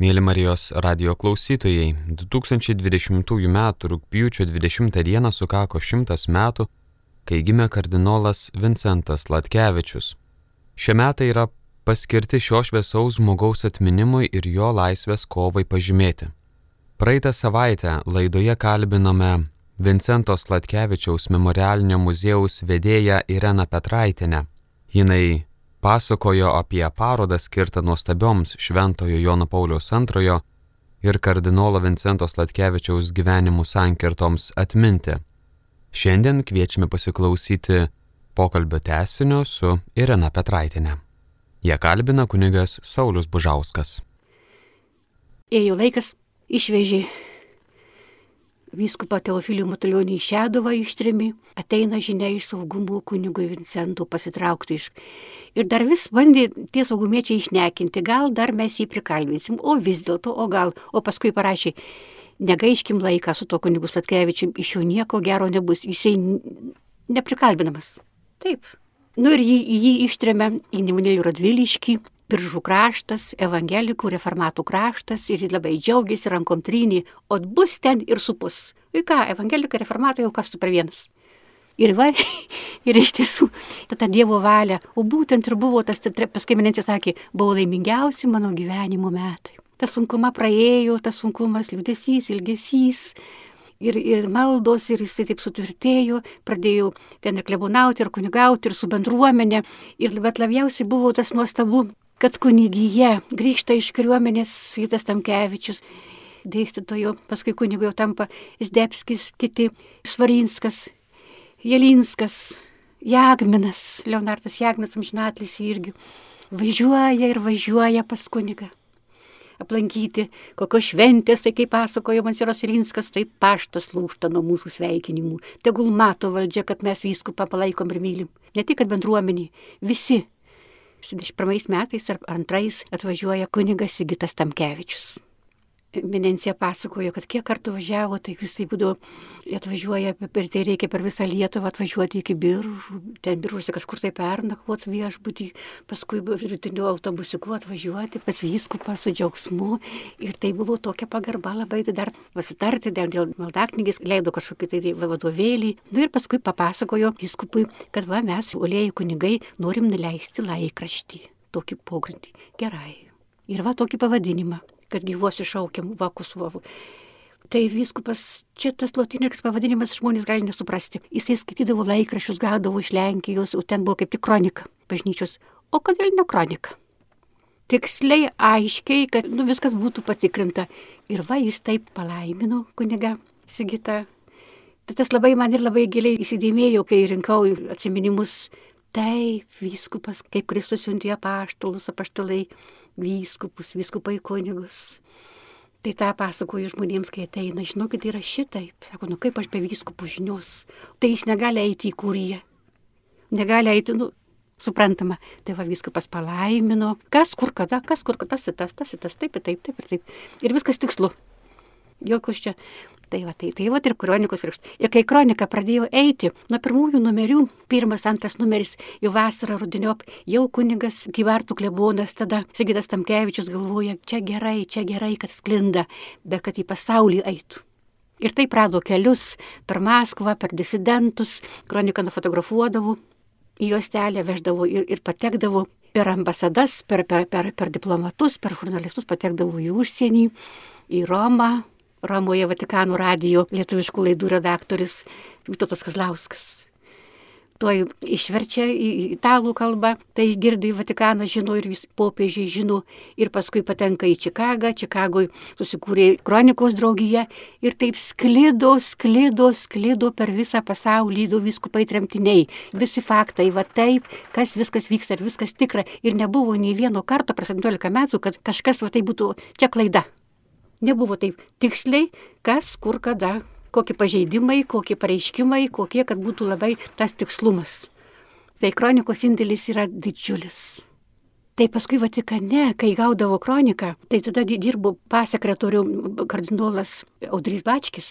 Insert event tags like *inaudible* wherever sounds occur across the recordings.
Mėly Marijos radio klausytojai, 2020 m. rūpjūčio 20 d. sukako šimtas metų, kai gimė kardinolas Vincentas Latkevičius. Šie metai yra paskirti šio šviesaus žmogaus atminimui ir jo laisvės kovai pažymėti. Praeitą savaitę laidoje kalbinome Vincentos Latkevičiaus memorialinio muziejaus vedėją Ireną Petraitinę. Jinai pasakojo apie parodą skirtą nuostabioms Šventojo Jono Pauliaus II ir kardinolo Vincentos Latkevičiaus gyvenimų sankirtoms atminti. Šiandien kviečiame pasiklausyti pokalbio tesinio su Irena Petraitinė. Jie kalbina kunigas Saulis Bužauskas. Ėjo laikas, išvežė Vyskupą Teofilių Matulionį į Šedovą ištrimi, ateina žinia iš saugumo kunigui Vincento pasitraukti iš. Ir dar vis bandė tie saugumiečiai išnekinti, gal dar mes jį prikalbinsim, o vis dėlto, o gal, o paskui parašė, negaiškim laiką su to kunigu Statkevičiu, iš jo nieko gero nebus, jisai neprikalbinamas. Taip. Nu ir jį, jį ištrėmė į Nemunėlių Radviliškį, Biržų kraštas, evangelikų reformatų kraštas ir labai džiaugiasi rankom trynį, o bus ten ir supus. Ir ką, evangelikai reformatai jau kas tu per vienas. Ir va, *laughs* ir iš tiesų, ta Dievo valia, o būtent ir buvo tas, paskui minėtis sakė, buvo laimingiausi mano gyvenimo metai. Tas sunkuma praėjo, tas sunkumas, liūdėsys, ilgesys, ir, ir maldos, ir jisai taip sutvirtėjo, pradėjau ten ir klebonauti, ir kunigauti, ir su bendruomenė. Ir bet labiausiai buvo tas nuostabu, kad kunigyje grįžta iš kariuomenės Sitas Tamkevičius, dėstytojo, paskui kunigu jau tampa Zdebskis, kiti Svarinskas, Jelinskas, Jagminas, Leonardas Jagminas amžinatlis irgi važiuoja ir važiuoja pas kunigą. Aplankyti kokios šventės, tai kaip pasakojo Mansiros Ilinskas, tai paštas lūšta nuo mūsų sveikinimų. Tegul mato valdžia, kad mes vyskupą palaikom ir mylim. Ne tik, kad bendruomenį, visi 71 metais ar antrais atvažiuoja kunigas Sigitas Tamkevičius. Minencija pasakojo, kad kiek kartų važiavo, tai visai būdavo, atvažiuoja, per tai reikia per visą Lietuvą atvažiuoti iki biržų, ten biržuose kažkur tai pernakvoti viešbutį, paskui rytiniu autobusiku atvažiuoti pas vyskupą su džiaugsmu. Ir tai buvo tokia pagarba labai tai dar pasitarti, dar dėl maldaknygės leido kažkokį tai vadovėlį. Nu, ir paskui papasakojo vyskupui, kad va mes, olėjai kunigai, norim nuleisti laikraštį, tokį pogrindį. Gerai. Ir va tokį pavadinimą kad gyvuosiu šaukiam vakus vavu. Tai viskupas, čia tas lotiniks pavadinimas žmonės gali nesuprasti. Jisai skaitydavo laikrašius, gaudavo iš Lenkijos, o ten buvo kaip tik kronika bažnyčios. O kodėl ne kronika? Tiksliai, aiškiai, kad nu, viskas būtų patikrinta. Ir va, jis taip palaimino kuniga Sigita. Tai tas labai man ir labai giliai įsidėmėjo, kai rinkau atsiminimus Taip, vyskupas, kaip Kristus siuntė apaštalus, apaštalai, vyskupus, vyskupai kunigus. Tai tą pasakoju žmonėms, kai ateina, žinokit, yra šitaip. Sako, nu kaip aš be vyskupų žinios. Tai jis negali eiti į kūriją. Negali eiti, nu, suprantama. Tai va vyskupas palaimino. Kas, kur, kada, kas, kur, tas, tas, tas, tas, taip, taip, taip ir taip. Ir viskas tikslu. Jokios čia Tai va, tai, tai va ir kronikos ir. Ir kai kronika pradėjo eiti, nuo pirmųjų numerių, pirmas, antras numeris, jau vasarą rudiniop, jau kunigas gyvartų klebonas, tada Sigitas Tamkevičius galvoja, čia gerai, čia gerai, kad sklinda, bet kad į pasaulį eitų. Ir taip rado kelius per Maskvą, per disidentus, kroniką nufotografuodavo, į juostelę veždavo ir, ir patekdavo per ambasadas, per, per, per, per diplomatus, per žurnalistus patekdavo į užsienį, į Romą, Romoje Vatikanų radijo lietuviškų laidų redaktorius Vytautas Kazlauskas. Tuoj išverčia į italų kalbą, tai girdi Vatikaną žino ir popiežiai žino ir paskui patenka į Čikagą, Čikagoje susikūrė kronikos draugija ir taip sklido, sklido, sklido per visą pasaulį, du viskupai tremtiniai, visi faktai, va taip, kas viskas vyksta ir viskas tikra ir nebuvo nei vieno karto per 17 metų, kad kažkas va tai būtų čia klaida. Nebuvo taip tiksliai, kas, kur, kada, kokie pažeidimai, kokie pareiškimai, kokie, kad būtų labai tas tikslumas. Tai kronikos indėlis yra didžiulis. Tai paskui Vatikane, kai gaudavo kroniką, tai tada dirbo pasekretorių kardinolas Audrys Bačkis.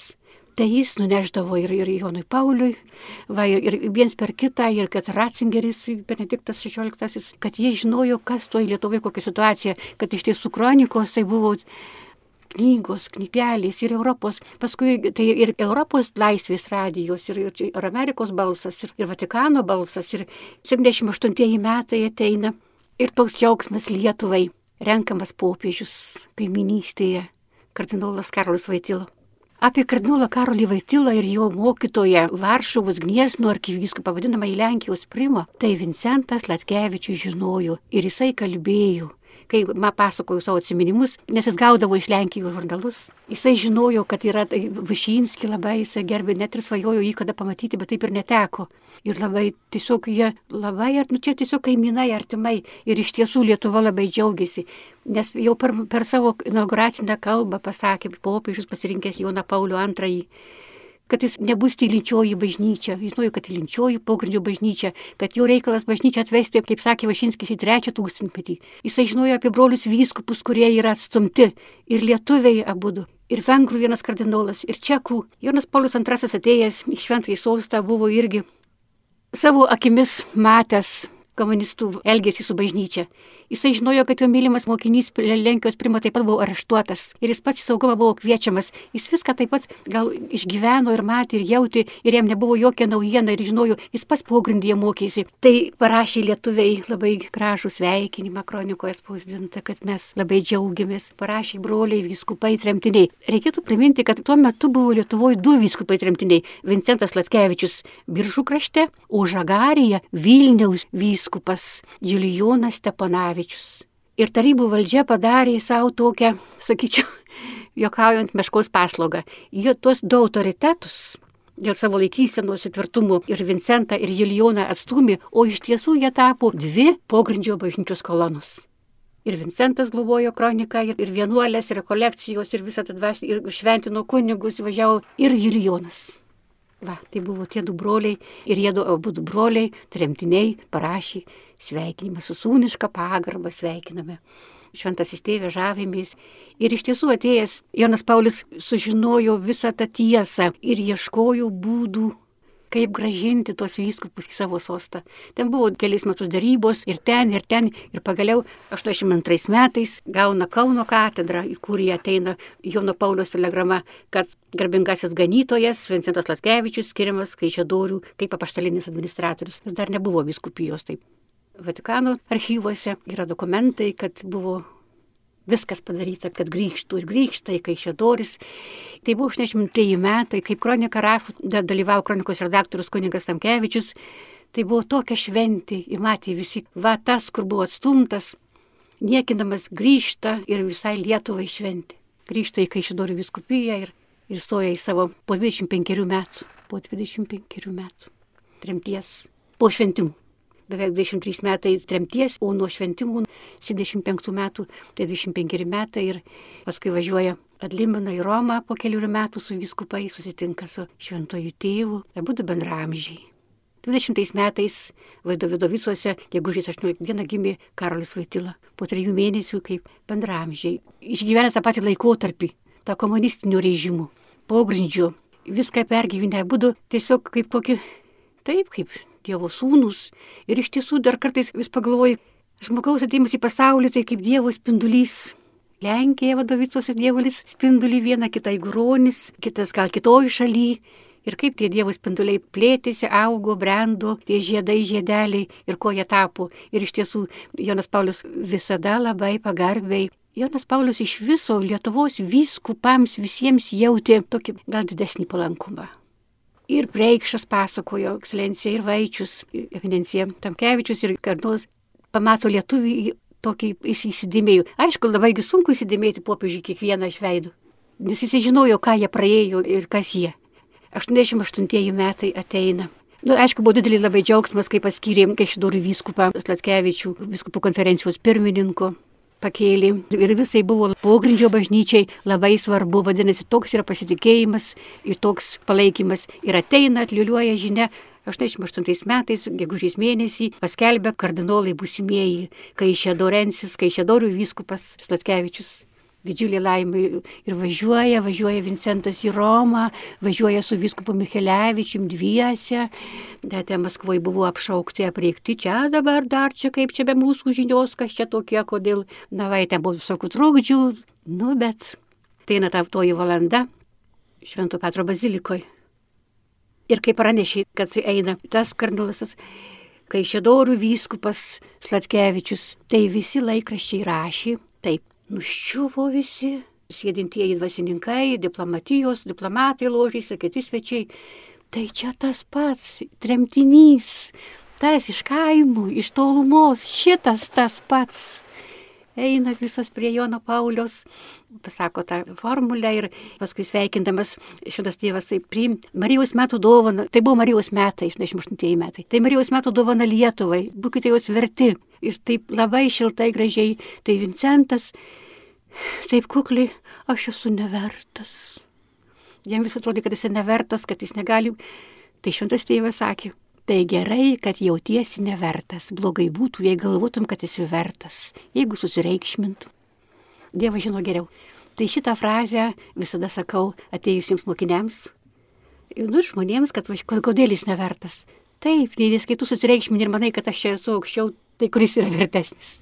Tai jis nuneždavo ir, ir Jonui Pauliui, va, ir, ir viens per kitą, ir kad Ratzingeris, Benediktas XVI, kad jie žinojo, kas toje Lietuvoje, kokia situacija, kad iš tiesų kronikos tai buvo knygos, knygelės ir Europos, paskui tai ir Europos laisvės radijos, ir, ir, Amerikos balsas, ir, ir Vatikano balsas, ir 78 metai ateina. Ir toks džiaugsmas Lietuvai, renkamas popiežius kaiminystėje, kardinolas Karolis Vaitilo. Apie kardinolą Karolį Vaitilą ir jo mokytoją Varšuvos Gniesno arkivyskupą vadinamą į Lenkijos primą, tai Vincentas Latkevičius žinojo ir jisai kalbėjo kai man pasakojo savo atsiminimus, nes jis gaudavo iš Lenkijos žurnalus. Jisai žinojo, kad yra tai Vašinski labai, jisai gerbė, net ir svajojo jį kada pamatyti, bet taip ir neteko. Ir labai tiesiog jie labai, nu čia tiesiog kaimynai artimai. Ir iš tiesų Lietuva labai džiaugiasi. Nes jau per, per savo inauguracinę kalbą pasakė popiežius pasirinkęs Joną Paulių II kad jis nebus tylinčioji bažnyčia. Jis žinojo, kad tylinčioji pogrindžio bažnyčia, kad jo reikalas bažnyčią atvesti, kaip sakė Vašinskis, į trečią tūkstantmetį. Jisai žinojo apie brolius vyskupus, kurie yra atstumti ir lietuviai abu. Ir vengrų vienas kardinolas, ir čekų. Jonas Paulius II atėjęs į šventąjį sostą buvo irgi savo akimis matęs komunistų elgesį su bažnyčia. Jisai žinojo, kad jo mylimas mokinys Lenkijos primo taip pat buvo areštuotas ir jis pats į saugumą buvo kviečiamas. Jis viską taip pat gal išgyveno ir matė ir jauti ir jam nebuvo jokia naujiena ir žinojo, jis pats pogrindyje mokėsi. Tai parašė lietuviai labai gražų sveikinimą kronikoje spausdinta, kad mes labai džiaugiamės. Parašė broliai viskupai tremtiniai. Reikėtų priminti, kad tuo metu buvo Lietuvoje du viskupai tremtiniai - Vincentas Latkevičius Biržų krašte, o Žagarija Vilniaus vyskupas Julijonas Stepanavičius. Stankevičius. Ir tarybų valdžia padarė savo tokią, sakyčiau, *laughs* jokaujant meškos paslaugą. Jie tuos du autoritetus dėl savo laikysenos įtvirtumų ir Vincentą ir Julijoną atstumė, o iš tiesų jie tapo dvi pogrindžio bažnyčios kolonos. Ir Vincentas globojo kroniką, ir, ir vienuolės, ir rekolekcijos, ir visą tą dvasį, ir šventino kunigus, važiavo ir Julijonas. Va, tai buvo tie du broliai ir jie du abu broliai, tremtiniai, parašė sveikinimą su sūniška pagarba sveikiname. Šventasis tėvė žavimės. Ir iš tiesų atėjęs Jonas Paulius sužinojo visą tą tiesą ir ieškojo būdų kaip gražinti tos vyskupus į savo sostą. Ten buvo keliais metus darybos ir ten, ir ten, ir pagaliau 82 metais gauna Kauno katedrą, į kurį ateina Jono Paulius telegrama, kad garbingasis ganytojas Vincentas Laskevičius skiriamas Kaišėdorių kaip apaštalinis administratorius. Jis dar nebuvo viskupijos taip. Vatikano archyvuose yra dokumentai, kad buvo viskas padaryta, kad grįžtų ir grįžta į Kaišėdoris. Tai buvo 83 metai, kaip kronika rašo, dar dalyvavo kronikos redaktorius kunigas Tamkevičius. Tai buvo tokia šventė ir matė visi, va tas, kur buvo atstumtas, niekinamas grįžta ir visai Lietuvai šventė. Grįžta į Kaišėdorių viskupiją ir, ir stoja į savo po 25 metų, po 25 metų tremties, po šventimų beveik 23 metai tremties, o nuo šventimų 75 metų, tai 25 metai ir paskui važiuoja atlimina į Romą po kelių metų su viskupai, susitinka su šventojų tėvu, abu bendramžiai. 20 metais Vaidovidovicuose, gegužės 18 dieną gimė Karolis Vaitila, po trijų mėnesių kaip bendramžiai. Išgyvenę tą patį laikotarpį, tą komunistinio režimų, pogrindžio, viską pergyvenę, būdu tiesiog kaip kokį, taip, kaip Dievo sūnus. Ir iš tiesų dar kartais vis pagalvoju, žmogaus atėjimas į pasaulį tai kaip Dievo spindulys. Lenkija vadovicos dievulis spindulį vieną kitą įgronis, kitas gal kitoj šaly. Ir kaip tie dievo spinduliai plėtėsi, augo, brendo, tie žiedai, žiedeliai ir ko jie tapo. Ir iš tiesų Jonas Paulius visada labai pagarbiai Jonas Paulius iš viso Lietuvos vyskupams visiems jautė tokį gal didesnį palankumą ir Preikšas pasakojo, ekscelencija ir Vaičius, eminencija Tamkevičius ir Karnos pamato lietuvį tokį įsidėmėjų. Aišku, labai sunku įsidėmėti popiežiui kiekvieną iš veidų, nes jis žinojo, ką jie praėjo ir kas jie. 88 metai ateina. Na, nu, aišku, buvo didelis labai džiaugsmas, kai paskyrėm Kešidorių vyskupą Slatkevičių, vyskupų konferencijos pirmininku pakėlė ir visai buvo pogrindžio bažnyčiai labai svarbu, vadinasi, toks yra pasitikėjimas ir toks palaikymas ir ateina, atliuliuoja žinia. 88 metais, gegužės mėnesį, paskelbė kardinolai busimieji, kai Šedorensis, kai Šedorių vyskupas Slatkevičius. Didžiulė laimė ir važiuoja, važiuoja Vincentas į Romą, važiuoja su viskupu Michelevičium dviese, net Maskvoje buvo apšaukti, apreikti čia dabar dar čia kaip čia be mūsų žinios, kas čia tokie, kodėl, na vai, ten buvo visokių trukdžių, nu bet tai eina ta toji valanda Švento Petro bazilikoje. Ir kai pranešė, kad eina tas kardinolas, kai Šedorų vyskupas Slatkevičius, tai visi laikraščiai rašė, taip, nuščiuvo visi, sėdintieji dvasininkai, diplomatijos, diplomatai ložėsi, kiti svečiai. Tai čia tas pats, tremtinys, tas iš kaimų, iš tolumos, šitas tas pats eina visas prie Jono Paulius, pasako tą formulę ir paskui sveikindamas šitas tėvas tai priim Marijos metų dovaną, tai buvo Marijos metai, 68 metai, tai Marijos metų dovana Lietuvai, būkite jos verti. Ir taip labai šiltai, gražiai, tai Vincentas, taip kukliai, aš esu nevertas. Jam vis atrodo, kad jis nevertas, kad jis negali. Tai šventas tėvas sakė, Tai gerai, kad jautiesi nevertas. Blogai būtų, jei galvotum, kad esi vertas, jeigu susireikšmintum. Dievas žino geriau. Tai šitą frazę visada sakau atėjusiems mokiniams ir nu, žmonėms, kad kodėl jis nevertas. Taip, nes kai tu susireikšmini ir manai, kad aš čia esu aukščiau, tai kuris yra vertesnis.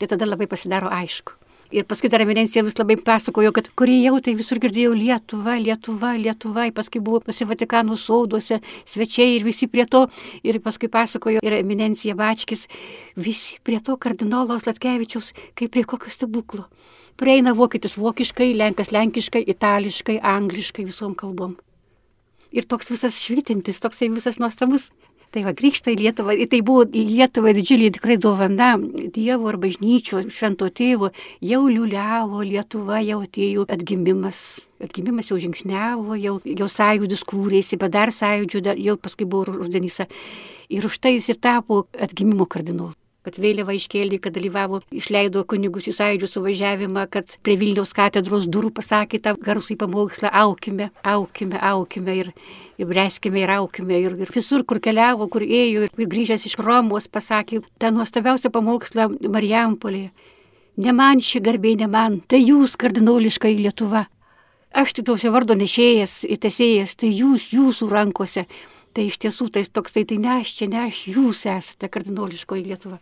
Tai tada labai pasidaro aišku. Ir paskui dar eminencija vis labai pasakojo, kad kurie jau tai visur girdėjau Lietuva, Lietuva, Lietuva, paskui buvo pasi Vatikanų sauduose svečiai ir visi prie to. Ir paskui pasakojo ir eminencija Bačkis, visi prie to kardinolo Slatkevičiaus, kaip prie kokio stebuklo. Prieina vokietis vokiškai, lenkas lenkiškai, itališkai, angliškai visom kalbom. Ir toks visas švitintis, toksai visas nuostabus Tai va, grįžta į Lietuvą. Tai buvo Lietuva didžiulė tikrai dovana Dievo ar bažnyčio, švento tėvo. Jau liuliavo Lietuva, jau atėjo atgimimas. Atgimimas jau žingsniavo, jau, jau sąjūdis kūrėsi, bet dar sąjūdžių, jau paskui buvo rudenys. Ir už tai jis ir tapo atgimimo kardinolu kad vėliavą iškėlė, kad dalyvavo, išleido kunigus į sąjūdžių suvažiavimą, kad prie Vilniaus katedros durų pasakė tą garsų į pamokslą, aukime, aukime, aukime ir, ir breskime ir aukime. Ir, ir visur, kur keliavo, kur ėjo ir grįžęs iš Romos pasakė tą nuostabiausią pamokslą Marijampolėje. Ne man ši garbė, ne man, tai jūs kardinoliškai Lietuva. Aš tik tokio vardo nešėjas, įtesėjas, tai jūs, jūsų rankose. Tai iš tiesų tai toksai, tai ne aš čia, ne aš, jūs esate kardinoliškoji Lietuva.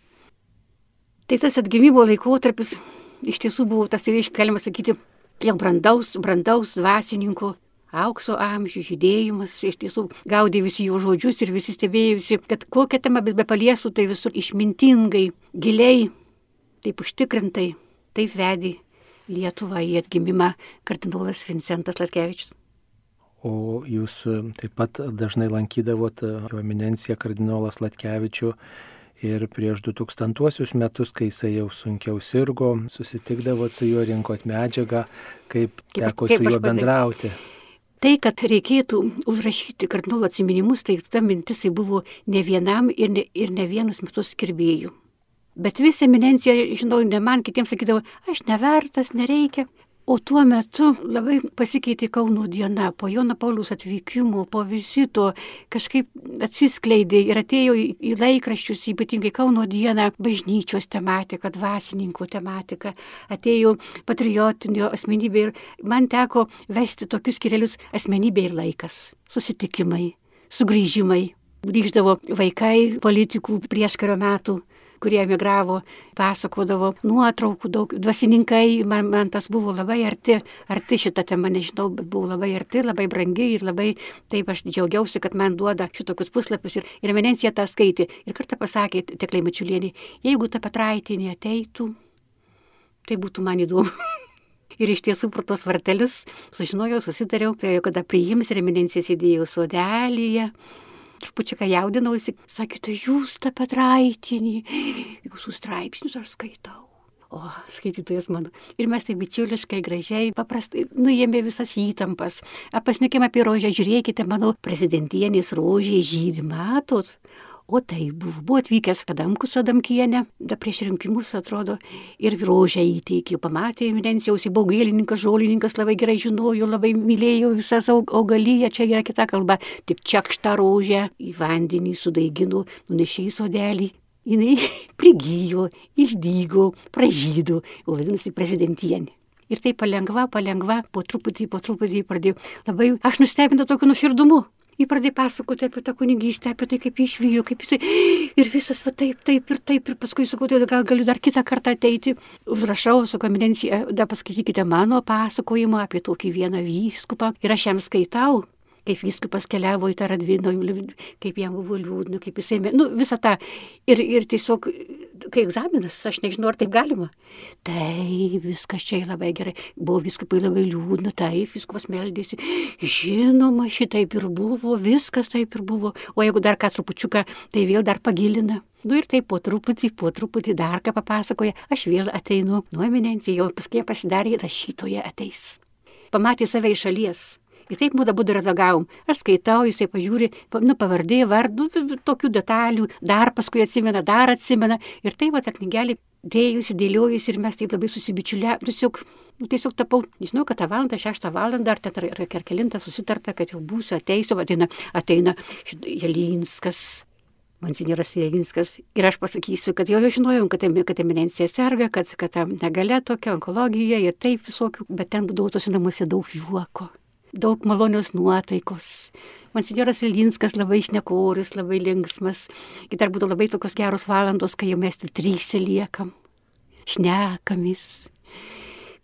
Tai tas atgimimo laikotarpis iš tiesų buvo tas, tai galima sakyti, jau brandaus, brandaus dvasininko aukso amžių žydėjimas, iš tiesų gaudė visi jų žodžius ir visi stebėjusi, kad kokią temą be paliesų, tai visur išmintingai, giliai, taip užtikrintai, taip vedė Lietuvą į atgimimą kardinolas Vincentas Laskevičius. O jūs taip pat dažnai lankydavot jo eminenciją kardinolas Latkevičių Ir prieš 2000 metus, kai jisai jau sunkiau sirgo, susitikdavot su juo, rinkot medžiagą, kaip teko kaip, kaip su juo bendrauti. Tai, kad reikėtų užrašyti kardinolo atsiminimus, tai ta mintis tai buvo ne vienam ir ne, ir ne vienus metus skirbėjų. Bet visą eminencija, žinau, ne man, kitiems sakydavo, aš nevertas, nereikia. O tuo metu labai pasikeitė Kauno diena, po Jono Paulius atvykimo, po vizito kažkaip atsiskleidė ir atėjo į laikraščius, ypatingai Kauno dieną, bažnyčios tematika, dvasininkų tematika, atėjo patriotinio asmenybė ir man teko vesti tokius kirelius asmenybė ir laikas, susitikimai, sugrįžimai. Grįždavo vaikai politikų prieš kario metų kurie emigravo, pasakodavo nuotraukų daug. Dvasininkai, man, man tas buvo labai arti, arti šitą temą, nežinau, bet buvo labai arti, labai brangi ir labai taip aš džiaugiausi, kad man duoda šitokius puslapius ir, ir eminencija tą skaitė. Ir kartą pasakė Teklai Mačiulienė, jeigu ta Petraitinė ateitų, tai būtų man įdomu. *laughs* Ir iš tiesų pro tos vartelius sužinojau, susitariau, tai kada priims ir eminencija sėdėjo sodelyje, trupučiuką jaudinausi, sakė, tai jūs tą Petraitinį, jūsų straipsnius aš skaitau. O, skaitytojas mano. Ir mes taip bičiuliškai, gražiai, paprastai nuėmė visas įtampas. Apasnekėm apie rožę, žiūrėkite, mano prezidentienės rožė žydį, matot. O tai buvo, buvo atvykęs Adamkus Adamkienė, da prieš rinkimus atrodo, ir rožę įteikė, pamatė eminencijos į baugėlininkas, žolininkas labai gerai žinojo, labai mylėjo visas augalyje, čia yra kita kalba, tik čiakštą rožę į vandenį sudaigino, nunešė į sodelį. Jis *laughs* prigijo, išdygo, pražydo, o vadinasi prezidentienė. Ir tai palengva, palengva, po truputį, po truputį pradėjau. Labai aš nustebinta tokiu nuširdumu. Jį pradėjo pasakoti apie tą kunigystę, apie tai, kaip išvijo, kaip jisai. Ir visas va taip, taip ir taip. Ir paskui sakau, tai gal galiu dar kitą kartą ateiti. Užrašau su kominencija, dar paskaitykite mano pasakojimą apie tokį vieną vyskupą. Ir aš jam skaitau kaip viskupas keliavo į tą radvino, kaip jam buvo liūdna, kaip jisai, nu, visą tą. Ir, ir tiesiog, kai egzaminas, aš nežinau, ar taip galima. Taip, viskas čia labai gerai. Buvo viskupai labai liūdna, taip, viskupas meldėsi. Žinoma, šitaip ir buvo, viskas taip ir buvo. O jeigu dar ką trupučiuką, tai vėl dar pagilina. Nu ir taip po truputį, po truputį dar ką papasakoja, aš vėl ateinu, nu eminencija, jau paskui pasidarė rašytoje ateis. Pamatė save iš šalies, Jis taip mūda būdų redagavom. Aš skaitau, jisai pažiūri, nu, pavardė, vardų, tokių detalių, dar paskui atsimena, dar atsimena. Ir tai va ta knygelė dėjusi, dėliojusi ir mes taip labai susibičiulė. Tiesiog, nu, tiesiog tapau, žinau, kad tą valandą, šeštą valandą, ar ten ar kelintą susitarta, kad jau būsiu, ateisiu, ateina, ateina Jelinskas. Monsinjoras Jelinskas. Ir aš pasakysiu, kad jau žinojau, kad, kad eminencija serga, kad, kad negalė tokia onkologija ir taip visokių, bet ten būdavo tose namuose daug juoko daug malonios nuotaikos. Monsinjoras Ilinskas labai išnekorius, labai linksmas. Ir dar būtų labai tokios geros valandos, kai jau mes trysia liekam. Šnekamis.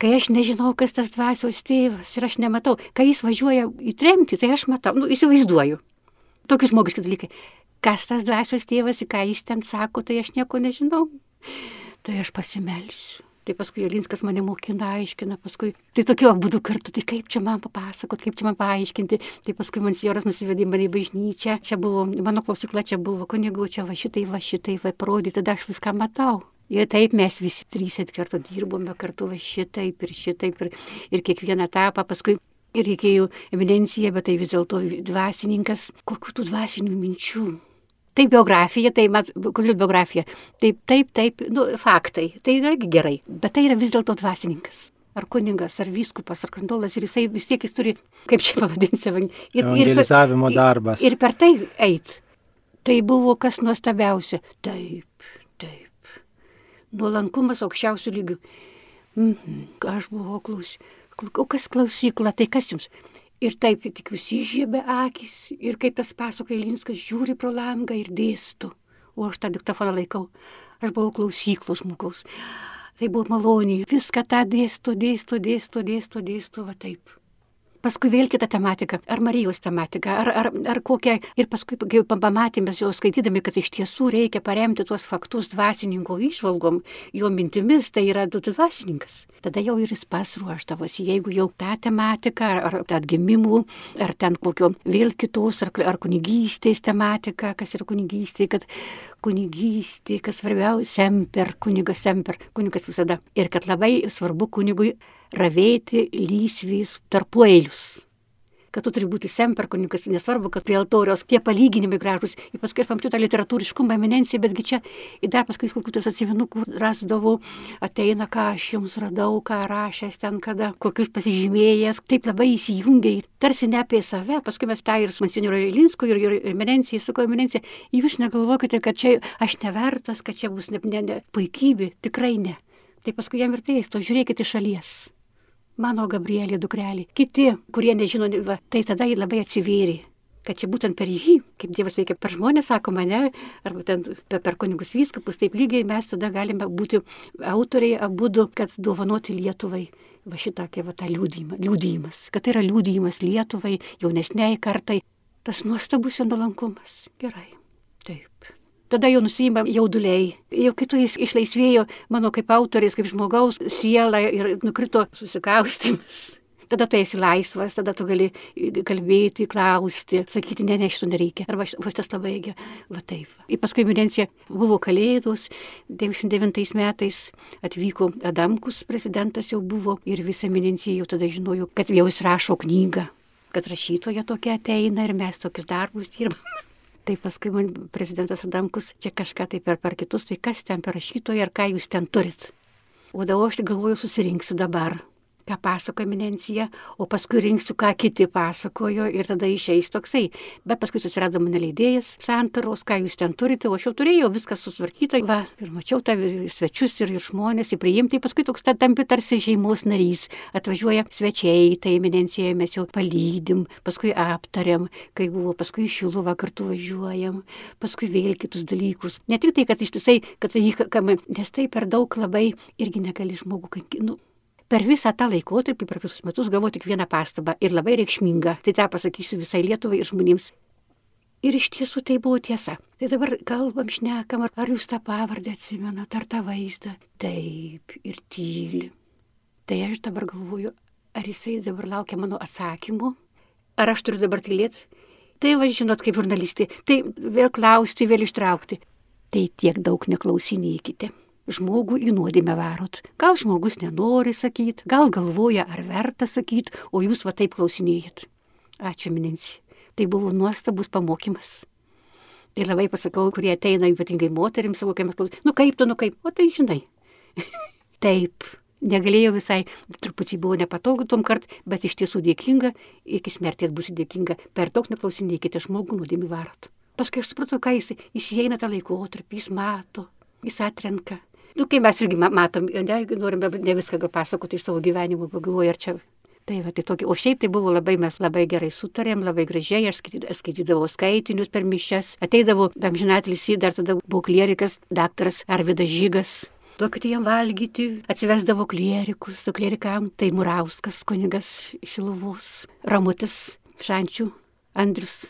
Kai aš nežinau, kas tas dvasios tėvas ir aš nematau, kai jis važiuoja į tremtį, tai aš matau, nu, įsivaizduoju. Tokius žmogiški dalykai. Kas tas dvasios tėvas, ką jis ten sako, tai aš nieko nežinau. Tai aš pasimelsiu Tai paskui Jolinskas mane mokina, aiškina, paskui tai tokiu būdu kartu, tai kaip čia man papasakot, kaip čia man paaiškinti. Tai paskui man Sjoras nusivedė mane į bažnyčią, čia buvo, mano klausykla čia buvo, kunigu, čia va šitai, va šitai, va parodyti, tada aš viską matau. Ir taip mes visi trys kartu dirbome kartu va šitaip ir šitaip ir, ir kiekvieną etapą paskui. Ir reikėjo eminencija, bet tai vis dėlto dvasininkas, kokių tų dvasinių minčių Tai biografija, tai, mat, kodėl biografija? Taip, taip, taip, nu, faktai, tai yra gerai, bet tai yra vis dėlto dvasininkas. Ar kuningas, ar vyskupas, ar kandolas, ir jisai vis tiek jis turi, kaip čia pavadinti, ir, evangelizavimo ir, darbas. Ir per tai eit. Tai buvo kas nuostabiausia. Taip, taip. Nuolankumas aukščiausių lygių. Mhm, aš buvau klausy. O kas klausykla, tai kas jums? Ir taip tik užsižiebė akis ir kaip tas pasakoja Linskas žiūri pro langą ir dėsto. O aš tą diktafoną laikau. Aš buvau klausyklos žmogaus. Tai buvo maloniai. Viską tą dėsto, dėsto, dėsto, dėsto, dėsto, va taip paskui vėl kita tematika, ar Marijos tematika, ar, ar, ar kokia. Ir paskui, kai pamatėme jau skaitydami, kad iš tiesų reikia paremti tuos faktus dvasininko išvalgom, jo mintimis, tai yra du dvasininkas. Tada jau ir jis pasruoštavosi, jeigu jau tą tematiką, ar, ar atgimimų, ar ten kokio vėl kitos, ar, ar kunigystės tematika, kas yra kunigystė, kad kunigystė, kas svarbiausia, semper, kunigas semper, kunigas visada. Ir kad labai svarbu kunigui ravėti lysvys tarpueilius. Kad tu turi būti semper kunigas, nesvarbu, kad prie altoriaus tie palyginimai gražus. Ir paskui aš pamačiau tą literatūriškumą, eminencija, betgi čia, ir dar paskui kokius tas atsivinukų rasdavau, ateina, ką aš jums radau, ką rašęs ten, kada, kokius pasižymėjęs, taip labai įsijungiai, tarsi ne apie save, paskui mes tą ir su Monsignoro Ilinsku ir, ir eminencija, su ko eminencija, jūs negalvokite, kad čia aš nevertas, kad čia bus ne, ne, ne puikybė, tikrai ne. Tai paskui jam ir teisto, žiūrėkite iš šalies mano Gabrielė dukrelė, kiti, kurie nežino, va, tai tada jį labai atsivėrė. Kad čia būtent per jį, kaip Dievas veikia per žmonės, sako mane, arba ten per, per kunigus vyskupus, taip lygiai mes tada galime būti autoriai abu, kad dovanoti Lietuvai. Va šitą, kaip va tą liūdėjimą, liūdėjimas, kad tai yra liūdėjimas Lietuvai, jaunesniai kartai, tas nuostabus jo nuolankumas. Gerai. Tada jau nusima jauduliai. Jau kai tu jis išlaisvėjo mano kaip autorės, kaip žmogaus siela ir nukrito susikaustimas. Tada tu esi laisvas, tada tu gali kalbėti, klausti, sakyti, ne, ne, šito nereikia. Arba šitas labai gerai, va taip. Ir paskui eminencija buvo kalėdos, 99 metais atvyko Adamkus, prezidentas jau buvo ir visa eminencija jau tada žinojo, kad jau jis rašo knygą, kad rašytoja tokia ateina ir mes tokius darbus dirbame. Tai paskui man prezidentas Adamkus čia kažką tai per, per kitus, tai kas ten per rašytoją ir ką jūs ten turit. O dabar aš galvoju, susirinksiu dabar. Ką pasako eminencija, o paskui rinksiu, ką kiti pasakojo ir tada išeis toksai. Bet paskui susirado mane leidėjas santaros, ką jūs ten turite, o aš jau turėjau viską susvarkyta. Va, ir mačiau tą svečius ir, ir žmonės įpriimti, paskui toks tampi tarsi šeimos narys. Atvažiuoja svečiai, tai eminencija mes jau palydim, paskui aptariam, kai buvo, paskui šiluvą kartu važiuojam, paskui vėl kitus dalykus. Ne tik tai, kad ištisai, kad jį, nes tai per daug labai irgi negali žmogų kankinti. Nu, per visą tą laikotarpį, per visus metus gavau tik vieną pastabą ir labai reikšmingą. Tai tą pasakysiu visai Lietuvai ir žmonėms. Ir iš tiesų tai buvo tiesa. Tai dabar kalbam, šnekam, ar jūs tą pavardę atsimenat, ar tą vaizdą. Taip, ir tyli. Tai aš dabar galvoju, ar jisai dabar laukia mano atsakymų, ar aš turiu dabar tylėti. Tai va, žinot, kaip žurnalistė, tai vėl klausti, vėl ištraukti. Tai tiek daug neklausinėkite žmogų į nuodėmę varot. Gal žmogus nenori sakyti, gal galvoja, ar verta sakyti, o jūs va taip klausinėjat. Ačiū, Minensi. Tai buvo nuostabus pamokymas. Tai labai pasakau, kurie ateina ypatingai moteriams savo, kai mes klausome, nu kaip tu, nu kaip, o tai žinai. *laughs* taip, negalėjau visai, truputį buvo nepatogu tom kart, bet iš tiesų dėkinga, iki smerties bus dėkinga, per daug neklausinėkite žmogų nuodėmį varot. Paskui aš supratau, ką jis, jis įeina tą laikotarpį, jis mato, jis atrenka, Nu, kai mes irgi matom, ne, norime ne viską pasakoti iš savo gyvenimo, pagalvoju, ar čia. Tai va, tai tokia, o šiaip tai buvo labai, mes labai gerai sutarėm, labai gražiai, aš skaitydavau skaitinius per mišes, ateidavo, amžinatlis į dar tada buvo klierikas, daktaras Arvidas Žygas, duokite jam valgyti, atsivesdavo klierikus, su klierikam, tai Murauskas, kunigas Šiluvos, Ramutis, Šančių, Andrius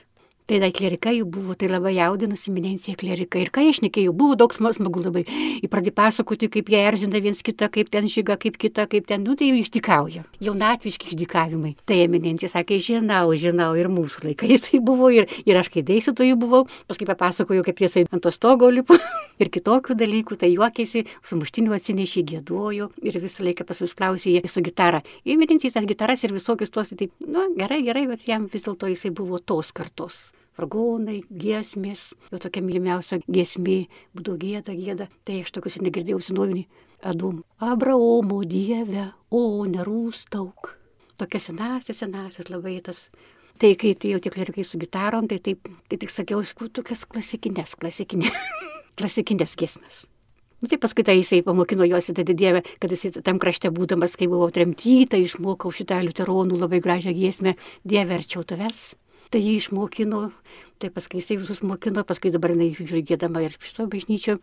Tai dar klerikai jų buvo, tai labai jaudinosi eminencija klerikai. Ir ką jie šnekėjo, buvo daug smagu labai. Jie pradėjo pasakoti, kaip jie erzina viens kitą, kaip ten žyga, kaip kita, kaip ten, nu tai jau išdikauja. Jaunatviški išdikavimai. Tai eminencija sakė, žinau, žinau, ir mūsų laikais tai buvo, ir, ir aš kai dėsiu, to jų buvau, paskui papasakoju, kaip tiesai ant to stogo lipu *laughs* ir kitokių dalykų, tai juokėsi, su muštiniu atsinešė, gėdojo ir visą laiką pas vis klausė jie su gitara. Eminencija tas gitaras ir visokius tuos, tai, nu gerai, gerai, bet jam vis dėlto jisai buvo tos kartos vargonai, giesmės, jo tokia mylimiausia giesmė, būdo gėda, gėda, tai aš tokius ir negirdėjau senovinį. Adum, Abraomo dieve, o nerūstauk. Tokia senasis, senasis labai tas. Tai kai jau tik klerikai su gitarom, tai taip, tai tik sakiau, tokias klasikinės, klasikinės, *laughs* klasikinės giesmės. Nu, tai paskui tai jisai pamokino juos į tą dievę, kad jisai tam krašte būdamas, kai buvo tremtyta, išmokau šitą liuteronų labai gražią giesmę, dieve arčiau tavęs tai jį išmokino, tai paskui jisai visus mokino, paskui dabar jinai žiūrėdama ir šito bažnyčio.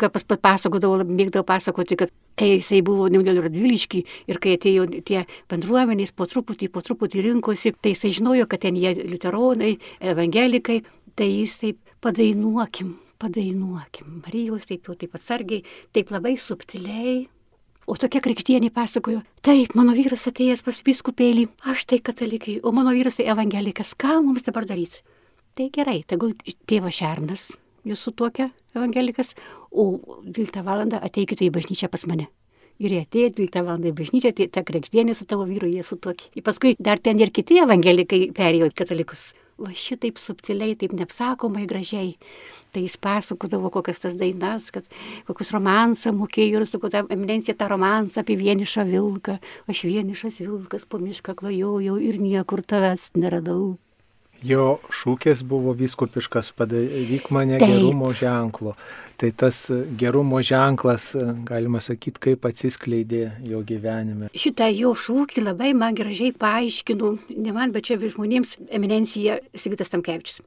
Pačiuką pas pasakodavau, mėgdavau pasakoti, kad kai jisai buvo Neudėl Radviliški ir kai atėjo tie bendruomenės po truputį, po truputį rinkosi, tai jisai žinojo, kad ten jie literonai, evangelikai, tai jis taip padainuokim, padainuokim. Marijos taip jau taip atsargiai, taip labai subtiliai. O tokia krikštienė pasakojo, taip, mano vyras atėjęs pas viskupėlį, aš tai katalikai, o mano vyras tai evangelikas, ką mums dabar daryti? Tai gerai, tegul tėvas Šernas, jūs sutokia evangelikas, o 12 val. ateikite į bažnyčią pas mane. Ir jie atėjo 12 val. į bažnyčią, tai ta krikštienė su tavo vyru jie sutokia. Ir paskui dar ten ir kiti evangelikai perėjo katalikus va šitaip subtiliai, taip neapsakomai gražiai. Tai jis pasakodavo kokias tas dainas, kad kokius romansą mokėjo ir su kokia eminencija tą romansą apie vienišą vilką. Aš vienišas vilkas po mišką klajojau ir niekur tavęs neradau. Jo šūkis buvo viskupiškas, padaryk mane Taip. gerumo ženklu. Tai tas gerumo ženklas, galima sakyti, kaip atsiskleidė jo gyvenime. Šitą jo šūkį labai man gražiai paaiškinu, ne man, bet čia žmonėms eminencija Sigitas Tamkevičius.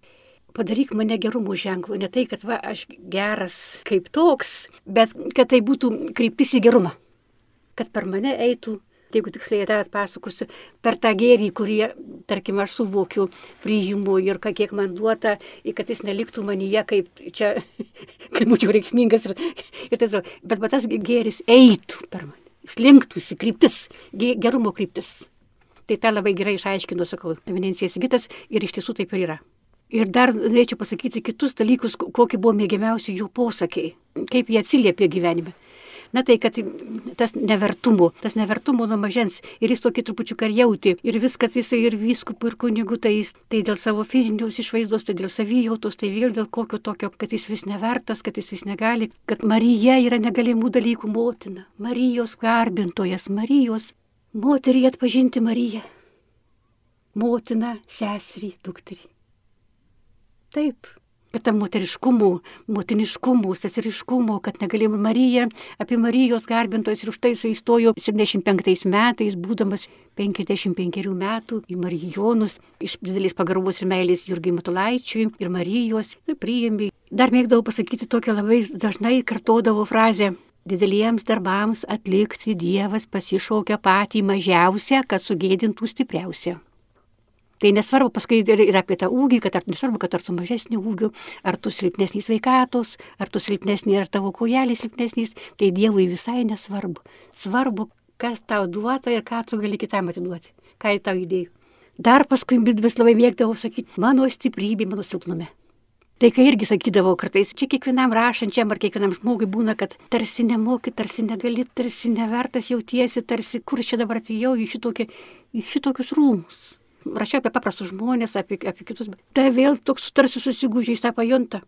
Padaryk mane gerumo ženklu, ne tai, kad va, aš geras kaip toks, bet kad tai būtų kryptis į gerumą. Kad per mane eitų jeigu tiksliai tą atpasakosiu, per tą gėrį, kurį, tarkim, aš suvokiu, priimu ir kiek man duota, kad jis neliktų manyje, kaip čia, *laughs* kaip būčiau reikšmingas. Ir, ir tas, bet, bet tas gėris eitų per mane, slinktųsi kryptis, gerumo kryptis. Tai tą labai gerai išaiškino, sakau, eminencija Sigitas ir iš tiesų taip ir yra. Ir dar norėčiau pasakyti kitus dalykus, kokie buvo mėgiamiausi jų posakiai, kaip jie atsiliepė gyvenime. Na tai, kad tas nevertumo, tas nevertumo nuo mažens ir jis tokį trupučiu karjauti ir viskas jisai ir vyskupų ir kunigų, tai jis tai dėl savo fizinius išvaizdos, tai dėl savijautos, tai vėl dėl kokio tokio, kad jis vis nevertas, kad jis vis negali, kad Marija yra negalimų dalykų motina, Marijos garbintojas, Marijos moterį atpažinti Mariją. Motina, seserį, dukterį. Taip, kad tam moteriškumu, motiniškumu, seseriškumu, kad negalėjome Mariją, apie Marijos garbintojus ir už tai jis įstojo 75 metais, būdamas 55 metų į Marijonus, iš didelės pagarbos ir meilės Jurgiai Matulaičiui ir Marijos, tai priėmė. Dar mėgdavau pasakyti tokią labai dažnai kartodavo frazę. Dideliems darbams atlikti Dievas pasišaukia patį mažiausią, kad sugėdintų stipriausią. Tai nesvarbu paskui ir, ir apie tą ūgį, kad ar nesvarbu, kad ar tu mažesnį ūgių, ar tu silpnesnys veikatos, ar tu silpnesnį, ar tavo kojelį silpnesnys, tai Dievui visai nesvarbu. Svarbu, kas tau duota ir ką tu gali kitam atiduoti, ką į tau įdėjai. Dar paskui vis labai mėgdavau sakyti, mano stiprybė, mano silpnume. Tai kai irgi sakydavau kartais, čia kiekvienam rašančiam ar kiekvienam žmogui būna, kad tarsi nemoki, tarsi negali, tarsi nevertas jautiesi, tarsi kur čia dabar atėjau į, šitokį, į šitokius rūmus rašiau apie paprastus žmonės, apie, apie kitus, tai vėl toks tarsi susigūžiai tą pajunta.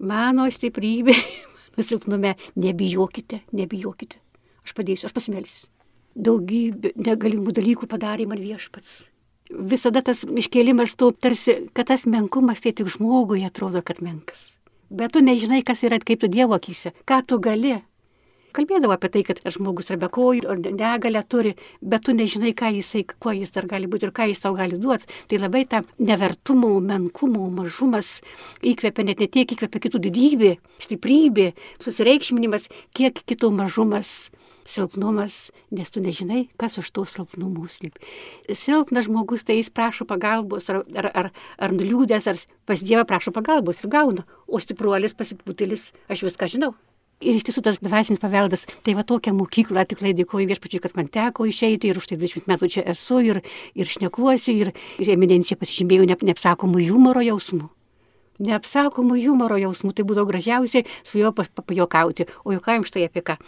Mano stiprybė, *laughs* mano silpnume, nebijokite, nebijokite. Aš padėsiu, aš pasimelsiu. Daugybė negalimų dalykų padarė man viešpats. Visada tas iškėlimas tu tarsi, kad tas menkumas tai tik žmogui atrodo, kad menkas. Bet tu nežinai, kas yra tu Dievo akise, ką tu gali kalbėdavo apie tai, kad žmogus yra be kojų, ar negalę turi, bet tu nežinai, ką jisai, kuo jis dar gali būti ir ką jis tau gali duoti. Tai labai ta nevertumo, menkumo, mažumas įkvepia, net ne tiek įkvepia kitų didybė, stiprybė, susireikšminimas, kiek kitų mažumas silpnumas, nes tu nežinai, kas už to silpnumų slypi. Silpnas žmogus, tai jis prašo pagalbos, ar, ar, ar, ar nuliūdęs, ar pas Dievą prašo pagalbos ir gauna, o stipruolis pasipūtėlis, aš viską žinau. Ir iš tiesų tas dvasinis paveldas, tai va tokia mokykla, tikrai dėkoju viešpačiui, kad man teko išeiti ir už tai 20 metų čia esu ir, ir šnekuosi ir eminencija pasižymėjau ne, neapsakomų humoro jausmų. Neapsakomų humoro jausmų, tai būdavo gražiausiai su juo papajokauti. O juokaujam štai apie ką.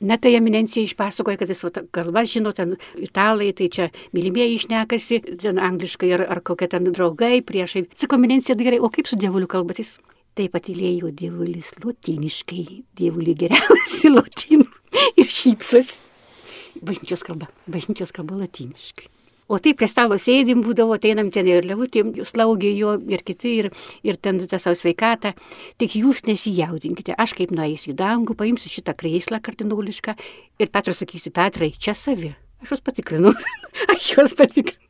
Na tai eminencija išpasakoja, kad jis kalba žino, ten italai, tai čia mylimieji išnekasi, ten angliškai ar, ar kokie ten draugai, priešai. Sako eminencija, tai gerai, o kaip su dievuliu kalbatys? Taip patylėjo dievulis lotiniškai, dievulį geriausi *laughs* lotynų ir šypsas. Bažnyčios kalba, bažnyčios kalba latiniškai. O taip prie stalo sėdim būdavo, einam ten ir levutė, slaugė jo ir kiti, ir, ir ten tą savo sveikatą. Tik jūs nesijaudinkite, aš kaip nueisiu į dangų, paimsiu šitą kreislą kardinolišką ir Petras sakysi, Petrai, čia savi. Aš juos patikrinu, *laughs* aš juos patikrinu.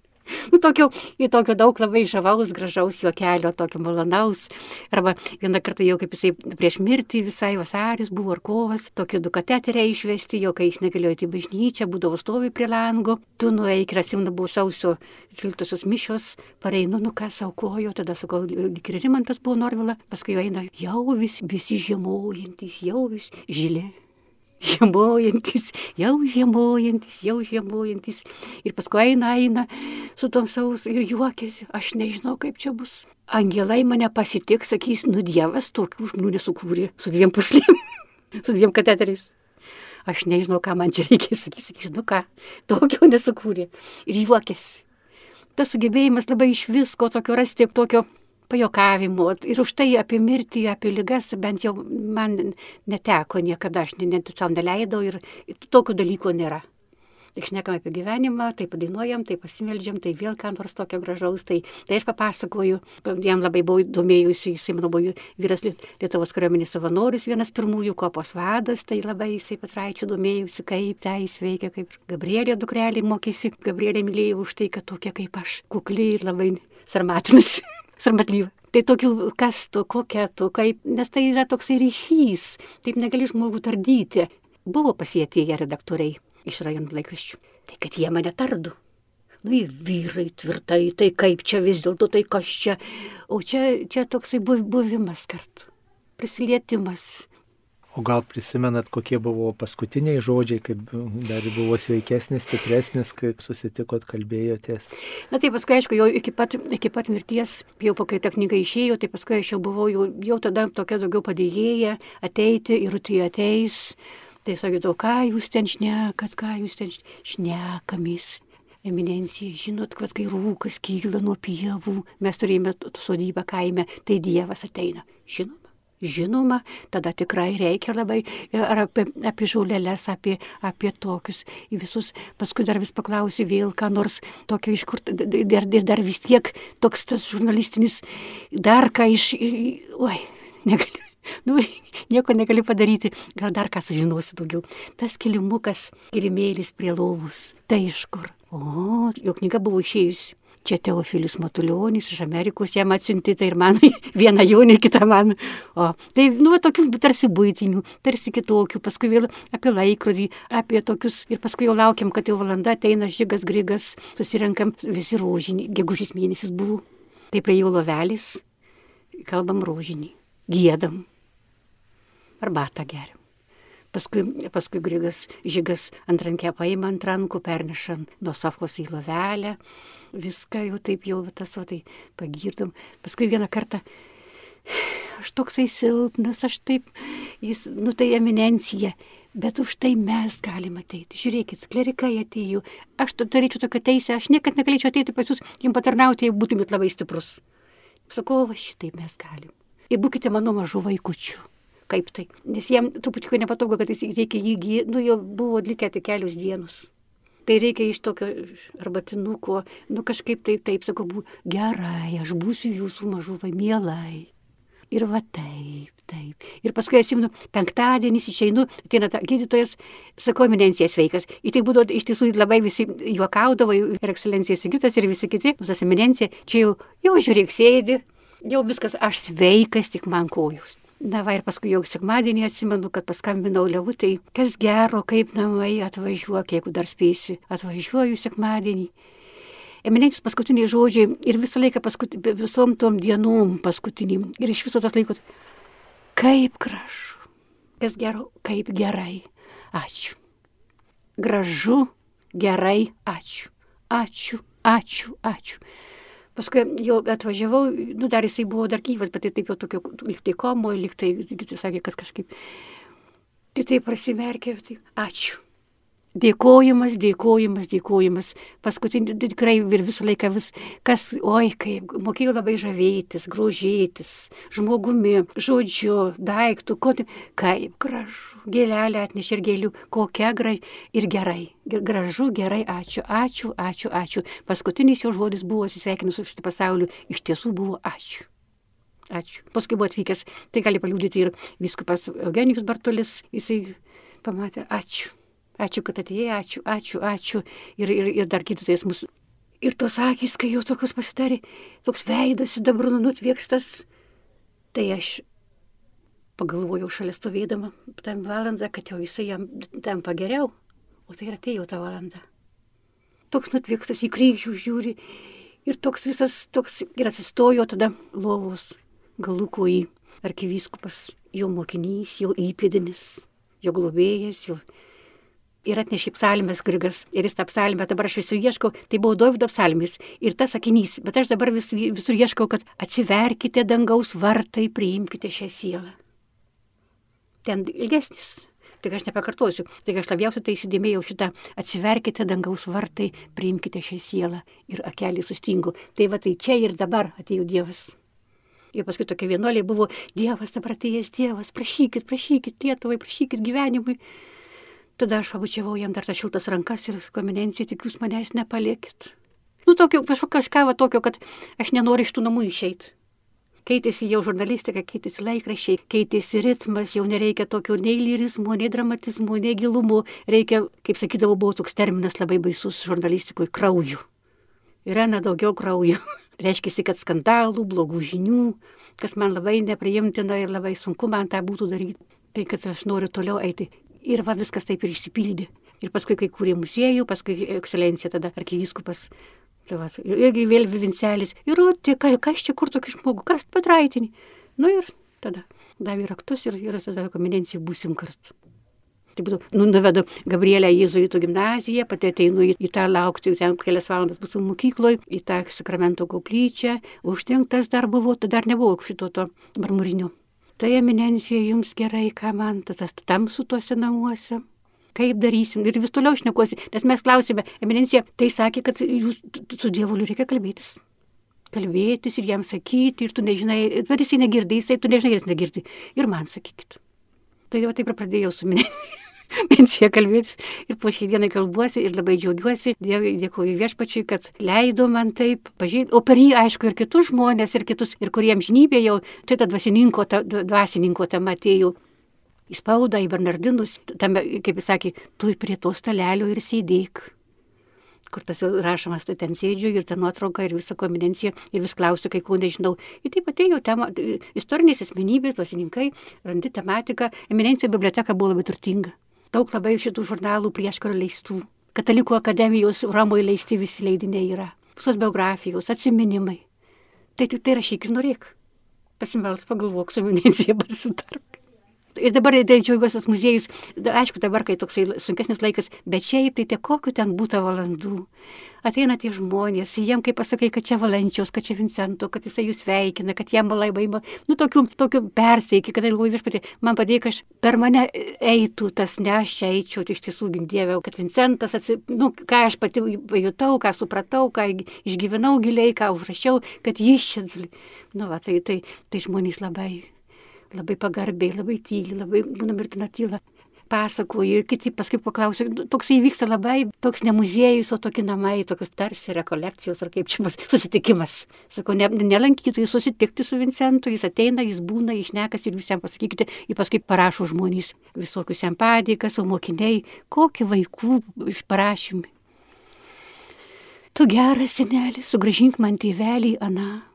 Nu, tokio, į tokio daug labai žavaus, gražaus juokelio, tokio malonaus. Arba vieną kartą jau kaip jisai prieš mirtį visai vasaris buvo ar kovas, tokį du kateterę išvesti, jo kai jis negalėjo įti bažnyčią, būdavo stovi prie lango, tu nueik ir atsimna buvo sausio 12 mišios, pareinu, nu ką saukojo, tada sakau, ir Rimantas buvo Norvila, paskui jo eina, jau vis, visi žiemojantis, jau vis žilė žiemojantis, jau žiemojantis, jau žiemojantis. Ir paskui eina, eina su tom saus ir juokėsi, aš nežinau, kaip čia bus. Angelai mane pasitiks, sakys, nu Dievas tokių žmonių nesukūrė su dviem puslėm, *laughs* su dviem kateteriais. Aš nežinau, ką man čia reikia, sakys, sakys, nu ką, tokio nesukūrė. Ir juokėsi. Tas sugebėjimas labai iš visko tokio rasti, tokio pajokavimo ir už tai apie mirtį, apie lygas bent jau man neteko niekada, aš net savo neleidau ir tokių dalykų nėra. Tai šnekam apie gyvenimą, tai padainuojam, tai pasimeldžiam, tai vėl ką nors tokio gražaus, tai, tai aš papasakoju, jam labai buvau domėjusi, jisai mano buvo vyras Lietuvos kariuomenės savanoris, vienas pirmųjų kopos vadas, tai labai jisai patraičių domėjusi, kaip tai jis veikia, kaip Gabrielė dukrelį mokėsi, Gabrielė mylėjo už tai, kad tokia kaip aš, kukliai ir labai sarmatinusi. Sarmatlyva. Tai tokių, kas to, kokia to, kaip, nes tai yra toksai ryšys, taip negali žmogų tardyti. Buvo pasietėję redaktoriai iš rajonų laikraščių. Tai kad jie mane tardu. Nu, ir vyrai tvirtai, tai kaip čia vis dėlto, tai kas čia. O čia, čia toksai buvimas kartu. Prisilietimas, O gal prisimenat, kokie buvo paskutiniai žodžiai, kaip dar buvo sveikesnis, stipresnis, kai susitikot, kalbėjotės? Na tai paskui, aišku, jau iki pat, iki pat mirties, jau po kai ta knyga išėjo, tai paskui aš jau buvau, jau, jau tada tokia daugiau padėjėja, ateiti ir tai ateis. Tai sakydavau, ką jūs ten šnekat, ką jūs ten šnekamis. Eminencija, žinot, kad kai rūkas kyla nuo pievų, mes turėjome sodybą kaime, tai Dievas ateina. Žinoma. Žinoma, tada tikrai reikia labai, ar apie, apie žolelės, apie, apie tokius visus, paskui dar vis paklausiu vėl, ką nors tokio iš kur, ir, ir dar vis tiek toks tas žurnalistinis, dar ką iš, oi, negaliu. *laughs* Nu, nieko negali padaryti, gal dar ką sužinosi daugiau. Tas kilimukas, kilimėlis prie lovus, tai iš kur? O, jo knyga buvo išėjusi čia Teofilius Matulionis iš Amerikos jam atsiunti, tai ir man *laughs* vieną jaunį, kitą man. O, tai, nu, tokių tarsi būtinių, tarsi kitokių, paskui vėl apie laikrodį, apie tokius, ir paskui jau laukiam, kad jau valanda ateina žygas, grigas, susirenkam visi rožinį, gegužės mėnesis buvo. Tai prie jų lovelis, kalbam rožinį, gėdam, arbatą geriam. Paskui, paskui Grigas žygas ant rankę paima ant rankų, pernešant nuo sofos į lovelę, viską jau taip jau tas, o tai pagirdom. Paskui vieną kartą, aš toksai silpnas, aš taip, jis, nu tai eminencija, bet už tai mes galime ateiti. Žiūrėkit, klerikai atėjo, aš turėčiau tokią teisę, aš niekad negalėčiau ateiti pas jūs, jums patarnauti, jeigu būtumėt labai stiprus. Sakau, va šitaip mes galim. Ir būkite mano mažų vaikučių. Kaip tai? Nes jam truputį nepatogu, kad jis reikia jį nu jau buvo likę tik kelios dienos tai reikia iš tokio arbatinuko, nu kažkaip tai taip, sakau, bu, gerai, aš būsiu jūsų mažuvai, mielai. Ir va taip, taip. Ir paskui atsimenu, penktadienis išeinu, ateina ta gydytojas, sakau, eminencija sveikas. Ir tai būdavo iš tiesų labai visi juokaudavo, ir ekscelencija Sigitas, ir visi kiti, tas eminencija, čia jau, jau žiūrėk sėdi, jau viskas, aš sveikas, tik man kojus. Na va ir paskui jau sekmadienį atsimenu, kad paskambinau Leutai, kas gero, kaip namai atvažiuok, jeigu dar spėsi, atvažiuoju sekmadienį. Eminenčius paskutiniai žodžiai ir visą laiką paskut, visom tom dienom paskutinim ir iš viso tas laikas, kaip gražu, kas gero, kaip gerai, ačiū. Gražu, gerai, ačiū. Ačiū, ačiū, ačiū. Paskui jau atvažiavau, nu dar jisai buvo dar gyvas, bet tai taip jau tokio, lyg tai komo, lyg tai, tai sakė, kad kažkaip. Tai taip prasimerkė, tai ačiū. Dėkojimas, dėkojimas, dėkojimas. Paskutinį tikrai ir visą laiką vis, kas, oi, kaip, mokėjau labai žavėtis, grožėtis, žmogumi, žodžiu, daiktų, ko, kaip gražu, gėlelę atnešė ir gėlių, kokia graži ir gerai. Gražu, gerai, ačiū, ačiū, ačiū, ačiū. Paskutinis jo žodis buvo atsisveikinus su šitą pasauliu, iš tiesų buvo ačiū. Ačiū. Paskui buvo atvykęs, tai gali paliūdyti ir viskupas Eugenijus Bartolis, jisai pamatė, ačiū. Ačiū, kad atėjai, ačiū, ačiū, ačiū. Ir, ir, ir dar gydytojas mūsų Ir tos akis, kai jau tokios pasidarė, toks veidas dabar nutviekstas, tai aš pagalvojau šalia stovėdama tam valandą, kad jau jisai jam tampa geriau, o tai ir atėjo ta valanda. Toks nutviekstas į kryžių žiūri ir toks visas, toks ir atsistojo tada lovos galuko į arkivyskupas, jo mokinys, jo įpėdinis, jo globėjas, jo ir atnešė psalmės grigas, ir jis tą psalmę, dabar aš visur ieškau, tai buvo Dovido psalmis ir tas sakinys, bet aš dabar vis, visur ieškau, kad atsiverkite dangaus vartai, priimkite šią sielą. Ten ilgesnis. Tik aš nepakartosiu. Tik aš labiausiai tai įsidėmėjau šitą atsiverkite dangaus vartai, priimkite šią sielą ir akelį sustingo. Tai va tai čia ir dabar atėjo Dievas. Ir paskui tokie vienuoliai buvo, Dievas dabar atėjęs Dievas, prašykit, prašykit Lietuvai, prašykit gyvenimui. Tada aš pabučiavau jam dar tas šiltas rankas ir su eminencija, tik jūs manęs nepalikit. Nu, tokio, kažką va tokio, kad aš nenoriu iš tų namų išeiti. Keitėsi jau žurnalistika, keitėsi laikrašiai, keitėsi ritmas, jau nereikia tokio nei lyrizmo, nei dramatizmo, nei gilumo. Reikia, kaip sakydavo, buvo toks terminas labai baisus žurnalistikoje - kraujų. Yra nedaugiau kraujų. *laughs* Reiškia, kad skandalų, blogų žinių, kas man labai nepriimtina ir labai sunku man tą būtų daryti. Tai kad aš noriu toliau eiti Ir va viskas taip ir išsipildė. Ir paskui kai kūrė muziejų, paskui ekscelencija tada arkivyskupas. Tai va, irgi vėl Vincelis. Ir tai ką, kas čia kur tokį žmogų, kas patraitinį. Nu ir tada davė raktus ir, ir tada kominencija būsim kartu. Tai būtų, nu, nuvedu Gabrielę Jėzuitų gimnaziją, pati ateinu į, į tą laukti, ten kelias valandas bus mokykloje, į tą sakramento koplyčią, užtrenktas dar buvo, tai dar nebuvo šito to marmurinio tai eminencija jums gerai, ką man tas tamsu tuose namuose. Kaip darysim? Ir vis toliau šnekuosi, nes mes klausime, eminencija, tai sakė, kad jūs su dievuliu reikia kalbėtis. Kalbėtis ir jam sakyti, ir tu nežinai, bet jisai negirdi, jisai tu nežinai, jis negirdi. Ir man sakykit. Tai jau taip ir pradėjau su *laughs* eminencija. pensija kalbėtis. Ir po šiai dienai kalbuosi ir labai džiaugiuosi. Dėkoju viešpačiui, kad leido man taip pažinti. O per jį, aišku, ir kitus žmonės, ir kitus, ir kuriems žinybė jau, tai ta dvasininko, ta, dvasininko tema atėjo. Į spaudą, į Bernardinus, tame, kaip jis sakė, tu prie to stalelio ir sėdėk kur tas rašomas, tai ten sėdžiu ir ta nuotrauka ir visa kombinencija ir vis klausiu, kai ko nežinau. Ir taip atėjo tema, istorinės asmenybės, dvasininkai, randi tematiką, eminencijų biblioteka buvo labai turtinga daug labai šitų žurnalų prieškarą leistų. Katalikų akademijos Romoje leisti visi leidiniai yra. Visos biografijos, atsiminimai. Tai tik tai rašyk ir norėk. Pasimels pagalvok su eminencija *laughs* pasitark. Ir dabar tai džiaugiuosi tas muziejus, aišku, dabar, kai toksai sunkesnis laikas, bet šiaip tai tiek kokiu ten būtų valandų. Ateina tie žmonės, jiem kaip pasakai, kad čia Valenčiaus, kad čia Vincento, kad jisai jūs veikina, kad jam labai, nu, tokių, tokių persteigi, kad galvoju viešpatį, man padėjo, kad per mane eitų tas, ne aš čia eičiau, tai iš tiesų gimdėviau, kad Vincentas, atsi, nu, ką aš pati pajutau, ką supratau, ką išgyvenau giliai, ką užrašiau, kad jis čia, nu, va, tai, tai, tai žmonės labai labai pagarbiai, labai tyli, labai būna mirtina tyla. Pasakoju, kiti paskui paklausė, nu, toks įvyksta labai, toks ne muziejus, o tokie namai, tokios tarsi rekolekcijos ar kaip čia bus susitikimas. Sakau, ne, nelankytų jis susitikti su Vincentu, jis ateina, jis būna, išnekas ir jūs jam pasakykite, jį paskui parašo žmonės visokius jam padėkas, o mokiniai, kokį vaikų parašymį. Tu geras senelis, sugražink man tėvelį, Ana.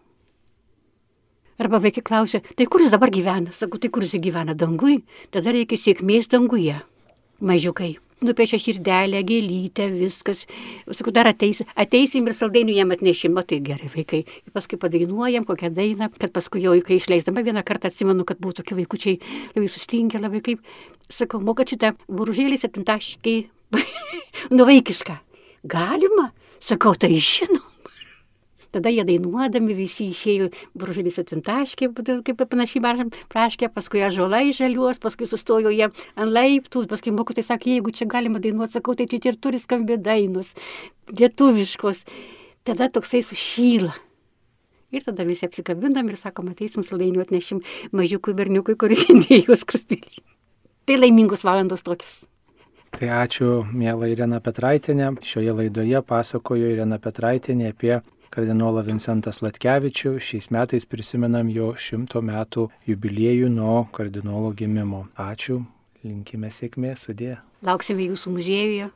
Arba vaikai klausia, tai kur jis dabar gyvena? Sakau, tai kur jis gyvena dangui? Tada reikia sėkmės danguje. Mažiukai. Nupiešia širdelę, gėlytę, viskas. Sakau, dar ateis, ateisim ir saldainių jam atnešim. Tai gerai, vaikai. Ir paskui padainuojam kokią dainą, kad paskui jau, kai išleisdama vieną kartą atsimenu, kad buvo tokie vaikučiai labai sustingę, labai kaip, sakau, moka šitą buržėlį septintaškį, *laughs* nuvaikišką. Galima? Sakau, tai žinau. Tada jie dainuodami visi išėjo, bružalis atsintaškė, kaip panašiai mažam praškė, paskui ažolai žaliuos, paskui sustojo jie ant laiptų, paskui mokytai sakė, jeigu čia galima dainuoti, sakau, tai čia ir turi skambėti dainos, lietuviškos. Tada toksai sušyla. Ir tada visi apsikabinam ir sakom, ateisim saldainių atnešim mažiukui berniukui, kuris *laughs* sėdėjo skrustelį. Tai laimingos valandos tokios. Tai ačiū, mėla Irena Petraitinė. Šioje laidoje pasakojo Irena Petraitinė apie kardinolą Vincentą Slatkevičių. Šiais metais prisimenam jo šimto metų jubiliejų nuo kardinolo gimimo. Ačiū, linkime sėkmės, sudė. Lauksime jūsų muziejuje.